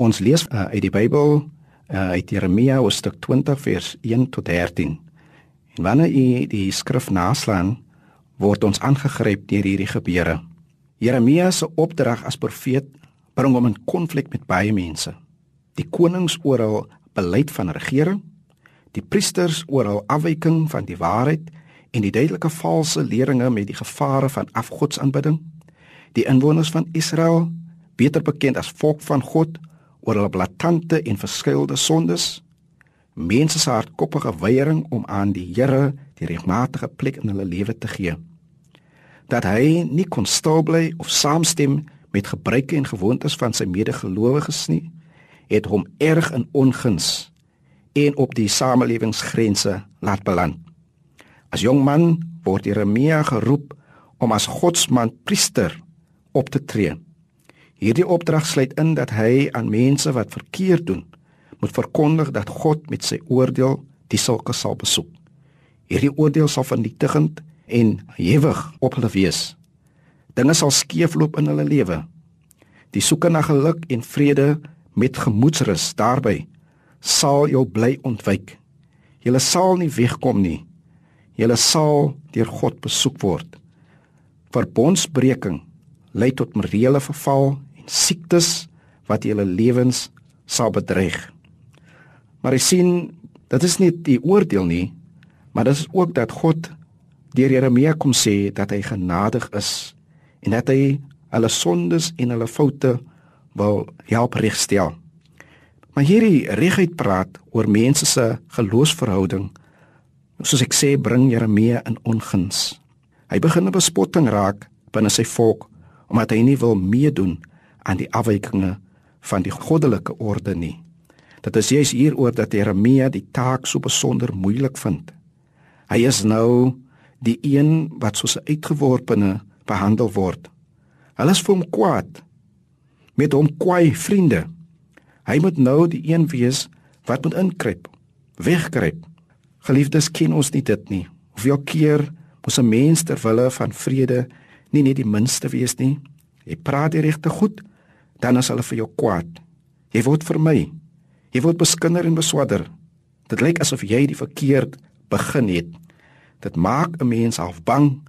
Ons lees uh, uit die Bybel uh, uit Jeremia hoofstuk 20 vers 1 tot 13. En wanneer u die skrif naslaan, word ons aangegryp deur hierdie gebeure. Jeremia se opdrag as profeet bring hom in konflik met baie mense. Die konings oral beleid van regering, die priesters oral afwyking van die waarheid en die duidelike valse leringe met die gevare van afgodsaanbidding. Die inwoners van Israel, beter bekend as volk van God, oor hulle blaatante en verskeelde sondes, mense se hardkoppige weiering om aan die Here die regmatige plek in hulle lewe te gee. Dat hy nie kon stil bly of saamstem met gebruike en gewoontes van sy medegelowiges nie, het hom erg in onguns en op die samelewingsgrense laat beland. As jong man word Jeremia geroep om as godsman priester op te tree. Hierdie opdrag sluit in dat hy aan mense wat verkeerd doen, moet verkondig dat God met sy oordeel die sulke sal besoek. Hierdie oordeel sal vernietigend en ewig op hulle wees. Dinge sal skeefloop in hulle lewe. Die soeke na geluk en vrede met gemoedsrus daarby sal jou bly ontwyk. Jy sal nie wegkom nie. Jy sal deur God besoek word. Verbondsbreking lei tot morele verval siektes wat julle lewens sal bedreig. Maar jy sien, dit is nie die oordeel nie, maar dit is ook dat God deur Jeremia kom sê dat hy genadig is en dat hy hulle sondes en hulle foute wil help regstel. Maar hierdie regheid praat oor mense se geloofsverhouding. Soos ek sê, bring Jeremia in onguns. Hy begin 'n bespotting raak binne sy volk omdat hy nie wil meedoen aan die afwykinge van die goddelike orde nie. Dit is juis hieroor dat Jeremia die taak so besonder moeilik vind. Hy is nou die een wat soos 'n uitgeworpene behandel word. Hulle is vir hom kwaad. Met hom kwaai vriende. Hy moet nou die een wees wat moet inkruip, wegkruip. Geliefdes, ken ons nie dit nie. Hoeveel keer moet 'n mens ter wille van vrede nie net die minste wees nie? Jy praat die regte goed, dan is hulle vir jou kwaad. Jy word vermy. Jy word beskinder en beswadder. Dit lyk asof jy die verkeerd begin het. Dit maak 'n mens half bang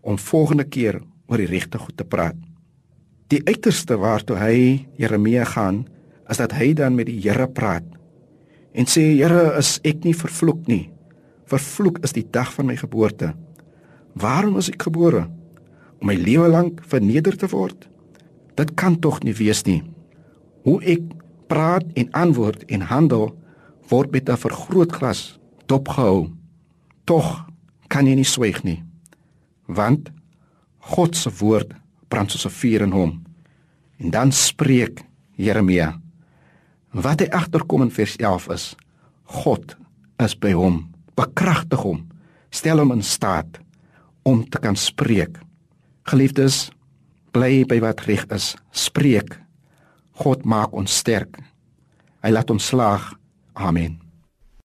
om volgende keer oor die regte goed te praat. Die uiterste waartoe hy Jeremia gaan, is dat hy dan met die Here praat en sê Here, is ek nie vervloek nie? Vervloek is die dag van my geboorte. Waarom is ek gebore? Om my lewe lank verneder te word? Dit kan tog nie wees nie. Hoe ek praat en antwoord en handel word met 'n vergrootglas dopgehou. Tog kan jy nie swyg nie. Want God se woord brand soos 'n vuur in hom. En dan spreek Jeremia. Wat hy agterkom in vers 11 is: God is by hom, bekragtig hom, stel hom in staat om te kan spreek. Geliefdes, bly by wat reg is. Spreek. God maak ons sterk. Hy laat ons slaag. Amen.